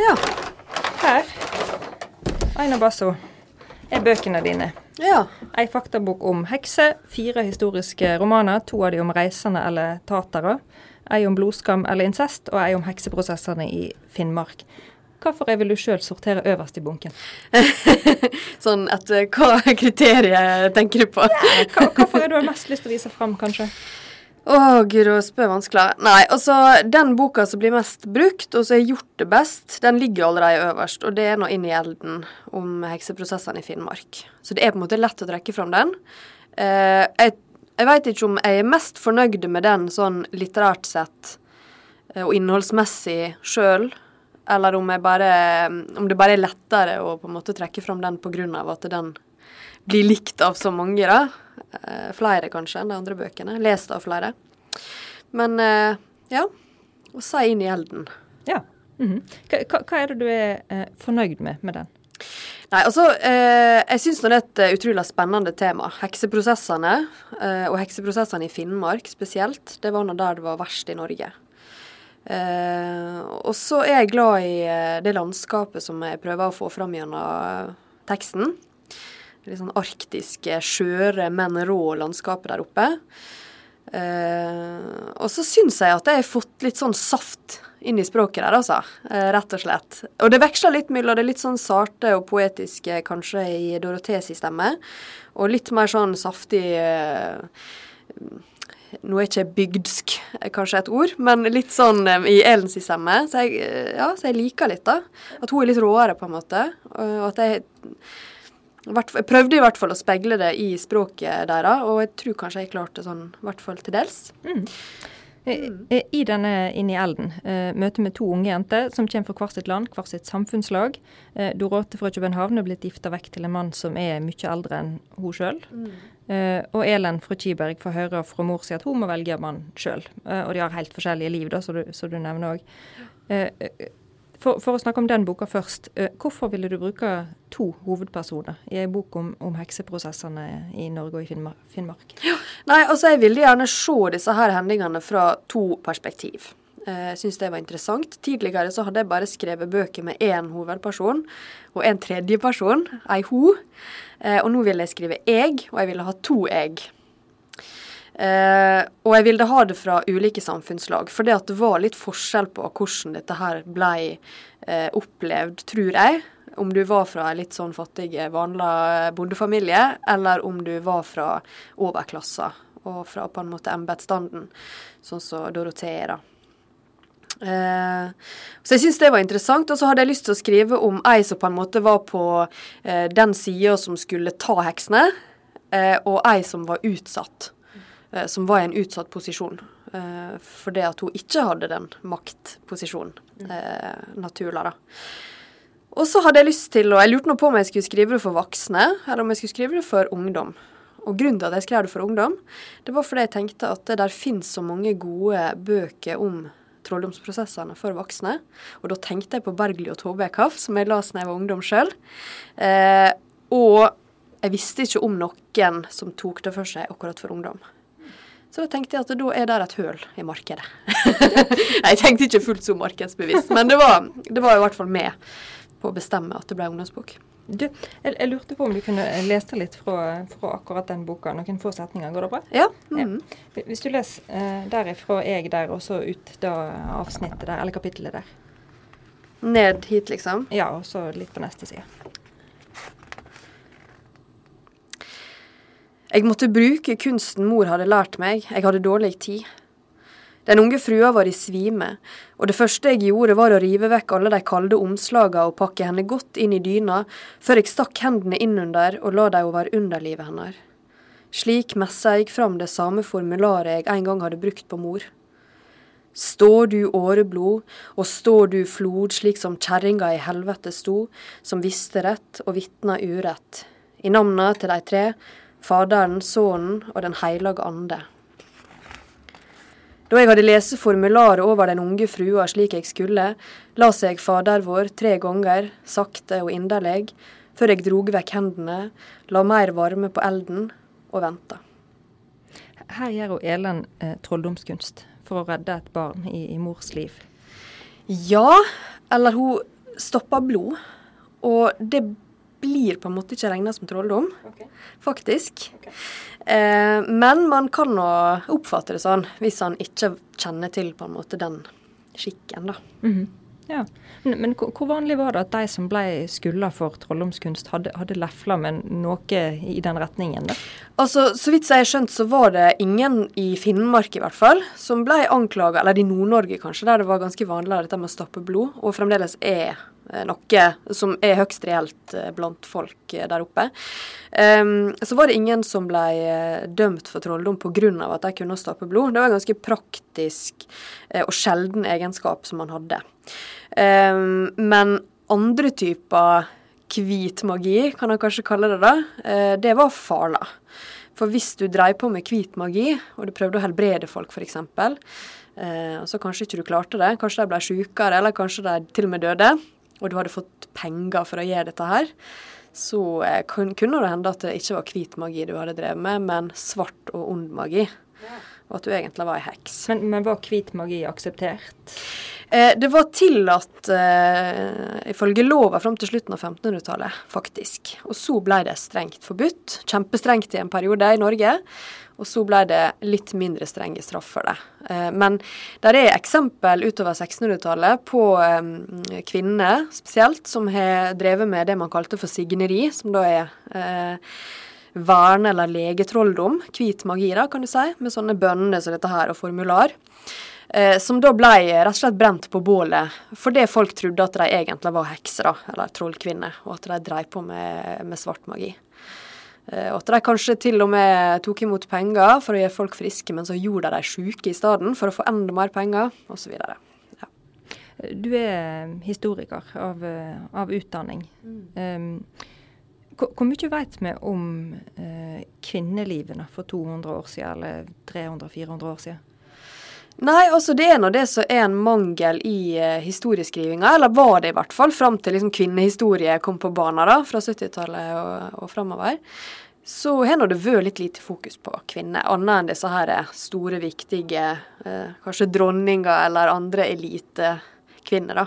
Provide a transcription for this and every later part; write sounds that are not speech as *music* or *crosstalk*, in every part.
Ja. Her, Aina Basso, er bøkene dine. Ja. Ei faktabok om hekser, fire historiske romaner, to av de om reisende eller tatere. Ei om blodskam eller incest, og ei om hekseprosessene i Finnmark. Hvorfor vil du sjøl sortere øverst i bunken? *laughs* sånn etter hva kriteriet tenker du på? Hva, hvorfor er du har mest lyst til å vise fram, kanskje? Å, å spør vanskelig. Nei, altså, den boka som blir mest brukt, og som har gjort det best, den ligger allerede øverst, og det er nå Inn i elden om hekseprosessene i Finnmark. Så det er på en måte lett å trekke fram den. Eh, jeg jeg veit ikke om jeg er mest fornøyd med den sånn litterært sett eh, og innholdsmessig sjøl, eller om, bare, om, det bare er lettere å på en måte trekke fram den pga. at den blir likt av så mange, da. Eh, flere kanskje enn de andre bøkene. Lest av flere. Men eh, ja. Og si inn i elden. Ja. Mm -hmm. hva, hva, er det du er eh, fornøyd med med den? Nei, altså, eh, Jeg syns det er et utrolig spennende tema. Hekseprosessene, eh, og hekseprosessene i Finnmark spesielt, det var nå der det var verst i Norge. Eh, og så er jeg glad i det landskapet som jeg prøver å få fram gjennom teksten. Litt sånn arktiske, skjøre, men rå landskapet der oppe. og så syns jeg at jeg har fått litt sånn saft inn i språket der, altså. Eh, rett og slett. Og det veksler litt mellom det litt sånn sarte og poetiske kanskje i Dorothees stemme, og litt mer sånn saftig eh, nå er ikke bygdsk kanskje et ord, men litt sånn um, i Elens stemme. Så jeg, ja, så jeg liker litt, da. At hun er litt råere, på en måte. Og at jeg, jeg prøvde i hvert fall å speile det i språket deres, og jeg tror kanskje jeg klarte sånn, i hvert fall til dels. Mm. Mm. I denne Inn i elden, uh, møte med to unge jenter som kommer fra hvert sitt land, hvert sitt samfunnslag. Dorote fra København er blitt gifta vekk til en mann som er mye eldre enn hun sjøl. Mm. Og Elen fra Kiberg får høre fra mor si at hun må velge mann sjøl. Og de har helt forskjellige liv, da, som du, du, nevner òg. For, for, å snakke om den boka først. Uh, hvorfor ville du bruke to hovedpersoner i en bok om, om, hekseprosessene i Norge og i Finnmark? Ja, nei, altså Jeg ville gjerne se disse her hendelsene fra to perspektiv. Jeg uh, syns det var interessant. Tidligere så hadde jeg bare skrevet bøker med én hovedperson og en tredjeperson, ei ho. Uh, og nå ville jeg skrive eg, og jeg ville ha to jeg. Uh, og jeg ville ha det fra ulike samfunnslag, for det at det var litt forskjell på hvordan dette her ble eh, opplevd, tror jeg. Om du var fra en litt sånn fattig, vanlig bondefamilie, eller om du var fra overklassa og fra på en måte embetsstanden, sånn som Dorothea, da. Eh, så jeg syns det var interessant. Og så hadde jeg lyst til å skrive om ei som på en måte var på uh, den sida som skulle ta heksene, uh, og ei som var utsatt. Eh, som var i en utsatt posisjon. Eh, fordi at hun ikke hadde den maktposisjonen, eh, naturlig, da. Og så hadde jeg lyst til, og jeg lurte nå på om jeg skulle skrive det for voksne, eller om jeg skulle skrive det for ungdom. Og grunnen til at jeg skrev det for ungdom, det var fordi jeg tenkte at det der finnes så mange gode bøker om trolldomsprosessene for voksne. Og da tenkte jeg på Bergli og Tove Kaff, som jeg leste da jeg var ungdom sjøl. Eh, og jeg visste ikke om noen som tok det for seg akkurat for ungdom. Så da tenkte jeg at da er det et høl i markedet. *laughs* jeg tenkte ikke fullt så markedsbevisst, men det var, det var i hvert fall med på å bestemme at det ble ungdomsbok. Du, jeg, jeg, lurte på om du kunne lese litt fra, fra, akkurat den boka. Noen få setninger. Går det bra? Ja. Mm ja. Hvis du leser eh, derifra jeg der, og så ut da avsnittet der, eller kapittelet der. Ned hit, liksom? Ja, og så litt på neste side. Jeg måtte bruke kunsten mor hadde lært meg, jeg hadde dårlig tid. Den unge frua var i svime, og det første jeg gjorde var å rive vekk alle de kalde omslagene og pakke henne godt inn i dyna, før jeg stakk hendene innunder og la dem over underlivet hennes. Slik messa jeg fram det samme formularet jeg en gang hadde brukt på mor. Står du åreblod, og står du flod slik som kjerringa i helvete sto, som visste rett og vitna urett. I navna til de tre Faderen, Sønnen og Den hellige ande. Da jeg hadde lest formularet over den unge frua slik jeg skulle, las jeg Fader vår tre ganger, sakte og inderlig, før jeg drog vekk hendene, la mer varme på elden og venta. Her gjør hun Elen eh, trolldomskunst. for å redde et barn i, i mors liv. Ja, eller hun stopper blod. Og det blir på en måte ikke regna som trolldom, okay. faktisk. Okay. Eh, men man kan nå oppfatte det sånn, hvis han ikke kjenner til på en måte den skikken, da. Mm -hmm. Ja. Men, men hvor vanlig var det at de som ble skulda for trolldomskunst, hadde, hadde lefla med noe i den retningen? da? Altså, Så vidt jeg har skjønt, så var det ingen i Finnmark i hvert fall, som ble anklaga, eller i Nord-Norge kanskje, der det var ganske vanlig dette med å stappe blod, og fremdeles er noe som er høgst reelt eh, blant folk eh, der oppe. Um, så var det ingen som ble dømt for trolldom pga. at de kunne stoppe blod. Det var en ganske praktisk og sjelden egenskap som man hadde. Um, men andre typer hvit magi, kan man kanskje kalle det da, det var farla. For hvis du dreiv på med hvit magi, og du prøvde å helbrede folk f.eks., eh, så kanskje ikke du klarte det, kanskje de ble sykere, eller kanskje de til og med døde, og du hadde fått penger for å gjøre dette her, så uh, kunne det hende at det ikke var hvit magi du hadde drevet med, men svart og ond magi. Og at du egentlig var ei heks. Men, men var hvit magi akseptert? Eh, det var tillatt eh, ifølge lova fram til slutten av 1500-tallet, faktisk. Og så ble det strengt forbudt. Kjempestrengt i en periode i Norge. Og så ble det litt mindre strenge straff for det. Eh, men der er eksempel utover 1600-tallet på kvinner spesielt, som har drevet med det man kalte for signeri, som da er eh, verne- eller legetrolldom. Hvit magi, da, kan du si, med sånne bønner som dette her og formular. Eh, som da ble rett og slett brent på bålet fordi folk trodde at de egentlig var hekser, da, eller trollkvinner, og at de drev på med, med, svart magi. Eh, og at de kanskje til og med tok imot penger for å gjøre folk friske, men så gjorde de dem syke i stedet for å få enda mer penger, osv. Ja. Du er historiker av, av utdanning. Mm. Um, hvor mye vet vi om uh, kvinnelivene for 200 år siden, eller 300-400 år siden? Nei, altså det er nå det som er en mangel i eh, historieskrivinga, eller var det i hvert fall, fram til liksom kvinnehistorie kom på banen da, fra 70-tallet og, og framover. Så har nå det vært litt lite fokus på kvinner, annet enn disse her store, viktige eh, kanskje dronninger eller andre elitekvinner, da.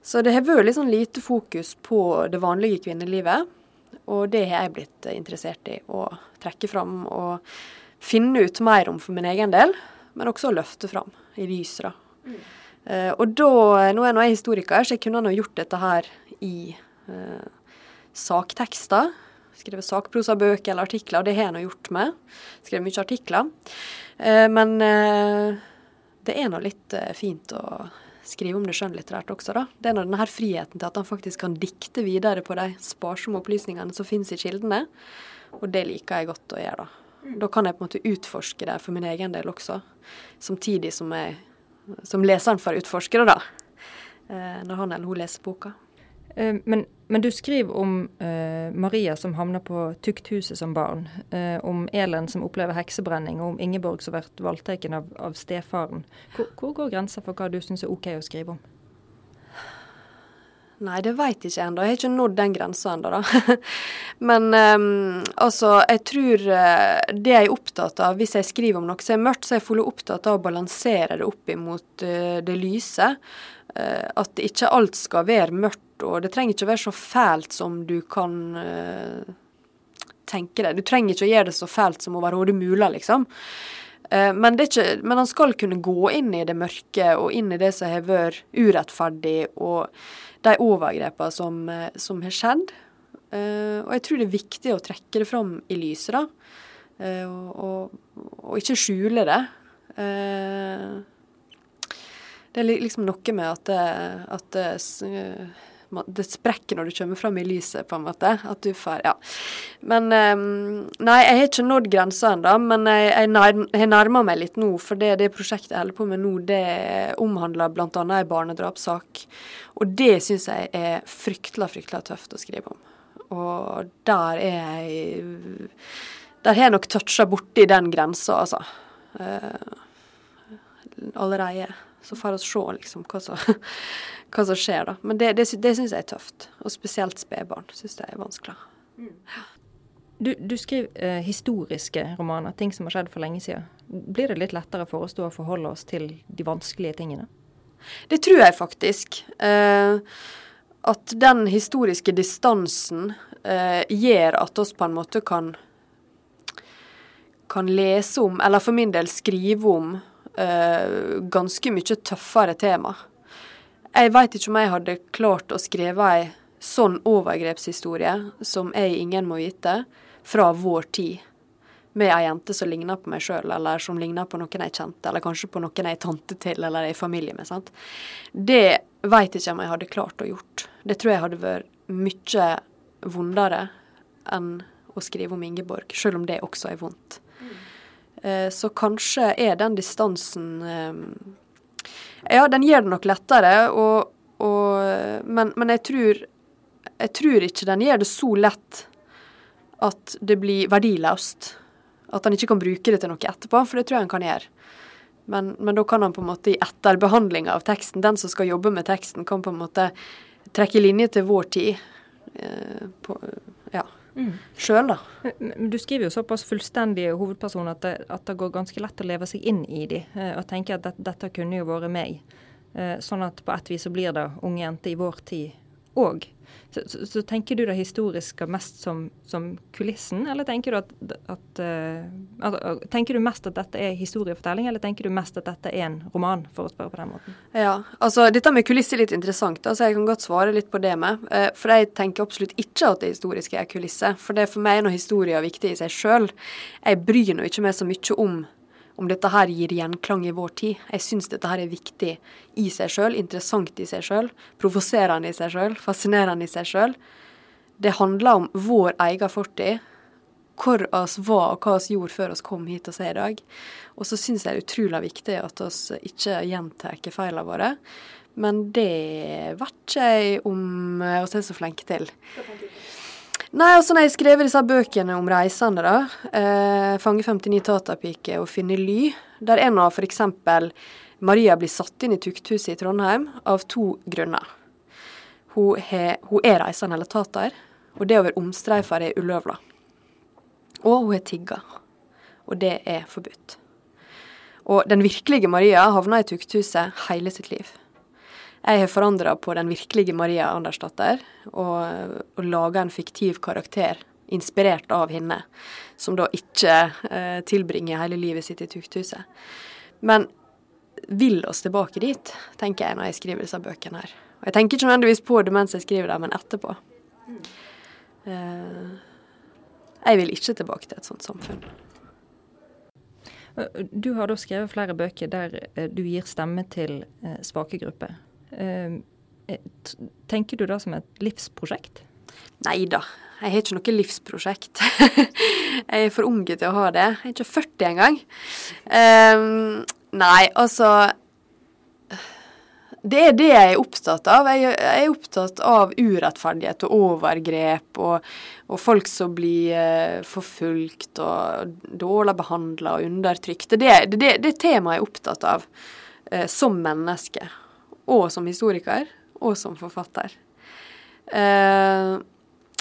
Så det har vært litt sånn lite fokus på det vanlige kvinnelivet, og det har jeg blitt interessert i å trekke fram og finne ut mer om for min egen del men også å løfte fram i lyset. da. Mm. Eh, og da, Nå er jeg historiker, så jeg kunne nå gjort dette her i eh, saktekster. Skrevet sakprosabøker eller artikler, og det har jeg nå gjort med. Skrevet mye artikler. Eh, men det er nå litt fint å skrive om det skjønnlitterært også, da. Det er nå denne friheten til at han faktisk kan dikte videre på de sparsomme opplysningene som finnes i kildene. Og det liker jeg godt å gjøre, da. Da kan jeg på en måte utforske det for min egen del også, samtidig som, jeg, som leseren får utforske det, da. Eh, når han eller hun leser boka. Eh, men, men, du skriver om uh, Maria som havner på tukthuset som barn. Uh, om Elen som opplever heksebrenning, og om Ingeborg som blir voldtatt av, av stefaren. Hvor, hvor går grensa for hva du syns er OK å skrive om? Nei, det veit jeg ikke ennå. Jeg har ikke nådd den grensa ennå, da. *laughs* Men um, altså, jeg tror uh, det jeg er opptatt av hvis jeg skriver om noe som er mørkt, så er jeg fullt opptatt av å balansere det opp imot uh, det lyse. Uh, at ikke alt skal være mørkt, og det trenger ikke å være så fælt som du kan tenke det. Du trenger ikke å gjøre det så fælt som overhodet mulig, liksom. Men, ikke, men, han skal kunne gå inn i det mørke og inn i det som har vært urettferdig. og de overgrepene som, eh, som har skjedd. Uh, og jeg tror det er viktig å trekke det fram i lyset, da. Og, og, og, ikke skjule det. Det er liksom noe med at at det sprekker når du kommer fram i lyset, på en måte. At du får Ja. Men um, Nei, jeg har ikke nådd grensa ennå, men jeg, jeg, jeg nærmer meg litt nå. For det, det prosjektet jeg holder på med nå, det omhandler bl.a. ei barnedrapssak. Og det syns jeg er fryktelig, fryktelig tøft å skrive om. Og der er jeg Der har jeg nok toucha borti den grensa, altså. Uh, allerede. Så får vi se liksom hva som *laughs* hva som skjer, da. Men det, det, det syns jeg er tøft. Og spesielt spedbarn syns jeg er vanskelig. Mm. Du, du skriver eh, historiske romaner, ting som har skjedd for lenge siden. Blir det litt lettere for oss da å forholde oss til de vanskelige tingene? Det tror jeg faktisk. Eh, at den historiske distansen eh, gjør at oss på en måte kan kan lese om, eller for min del skrive om, ganske mye tøffere tema. Jeg veit ikke om jeg hadde klart å skrive ei sånn overgrepshistorie som jeg ingen må vite, fra vår tid. Med ei jente som ligner på meg sjøl, eller som ligner på noen jeg kjente, eller kanskje på noen jeg er tante til, eller er i familie med. sant? Det veit ikke om jeg hadde klart å gjort. Det tror jeg hadde vært mye vondere enn å skrive om Ingeborg, sjøl om det også er vondt. Mm. Så kanskje er den distansen eh, Ja, den gjør det nok lettere, og, og, men, men jeg, tror, jeg tror ikke den gjør det så lett at det blir verdiløst. At han ikke kan bruke det til noe etterpå, for det tror jeg han kan gjøre. Men, men da kan han på en måte i etterbehandlinga av teksten, den som skal jobbe med teksten, kan på en måte trekke linje til vår tid. Eh, på, ja. Mm. Sjøl, da. Du skriver jo såpass fullstendige hovedpersoner at det, at det, går ganske lett å leve seg inn i de, eh, og tenke at dette, dette kunne jo vært meg. Eh, sånn at på et vis så blir det unge jenter i vår tid òg. Så, så, så, tenker du det historiske mest som, som kulissen, eller tenker du, at, at, uh, tenker du mest at dette er historiefortelling, eller tenker du mest at dette er en roman, for å spørre på den måten? Ja, altså dette med kulisser er litt interessant, altså jeg kan godt svare litt på det med. Uh, for jeg tenker absolutt ikke at det historiske er kulisse. For det er for meg er noe historie viktig i seg sjøl. Jeg bryr nå ikke meg så mye om om dette her gir gjenklang i vår tid. Jeg syns dette her er viktig i seg sjøl, interessant i seg sjøl, provoserende i seg sjøl, fascinerende i seg sjøl. Det handler om vår egen fortid. Hvor oss var og hva vi gjorde før vi kom hit og er i dag. Og så syns jeg det er utrolig viktig at vi ikke gjentar feilene våre. Men det ikke jeg om vi er så flinke til. Nei, altså når jeg skrev disse bøkene om reisende, da, eh, 'Fange 59 Tatapike' og 'Finne ly', der en av f.eks. Maria blir satt inn i tukthuset i Trondheim av to grunner. Hun, he, hun er reisende eller tater, og det å være omstreifer er ulovlig. Og hun er tigga, og det er forbudt. Og den virkelige Maria havna i tukthuset hele sitt liv. Jeg har forandra på den virkelige Maria Andersdatter og, og laga en fiktiv karakter inspirert av henne, som da ikke eh, tilbringer hele livet sitt i tukthuset. Men vil oss tilbake dit, tenker jeg når jeg skriver disse bøkene her. Og jeg tenker ikke nødvendigvis på det mens jeg skriver dem, men etterpå. Eh, jeg vil ikke tilbake til et sånt samfunn. Du har da skrevet flere bøker der eh, du gir stemme til eh, svake grupper. Ehm, eh, tenker du det som et livsprosjekt? Nei da, jeg har ikke noe livsprosjekt. *laughs* jeg er for unge til å ha det. Jeg er ikke 40 engang. Um, nei, altså Det er det jeg er opptatt av. Jeg, er opptatt av urettferdighet og overgrep og, og folk som blir uh, forfulgt og dårlig behandla og undertrykt. Det er det, det, det temaet jeg er opptatt av uh, som menneske og som historiker, og som forfatter. Eh,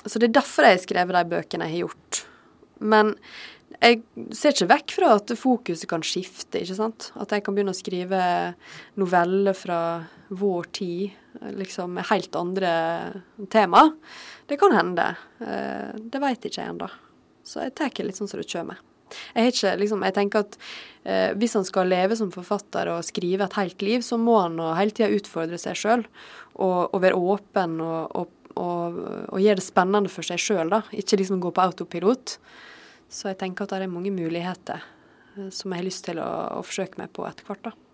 så det er derfor jeg har skrevet de bøkene jeg har gjort. Men jeg ser ikke vekk fra at fokuset kan skifte, ikke sant. At jeg kan begynne å skrive noveller fra vår tid, liksom med helt andre tema. Det kan hende. Eh, det veit ikke jeg ennå. Så jeg tar litt sånn som det kommer. Jeg, ikke, liksom, jeg tenker at eh, hvis han skal leve som forfatter og skrive et helt liv, så må han hele tida utfordre seg sjøl og, og, være åpen og, og, og, gjøre det spennende for seg sjøl. Ikke liksom gå på autopilot. Så jeg tenker at det er mange muligheter eh, som jeg har lyst til å, å forsøke meg på etter hvert, da.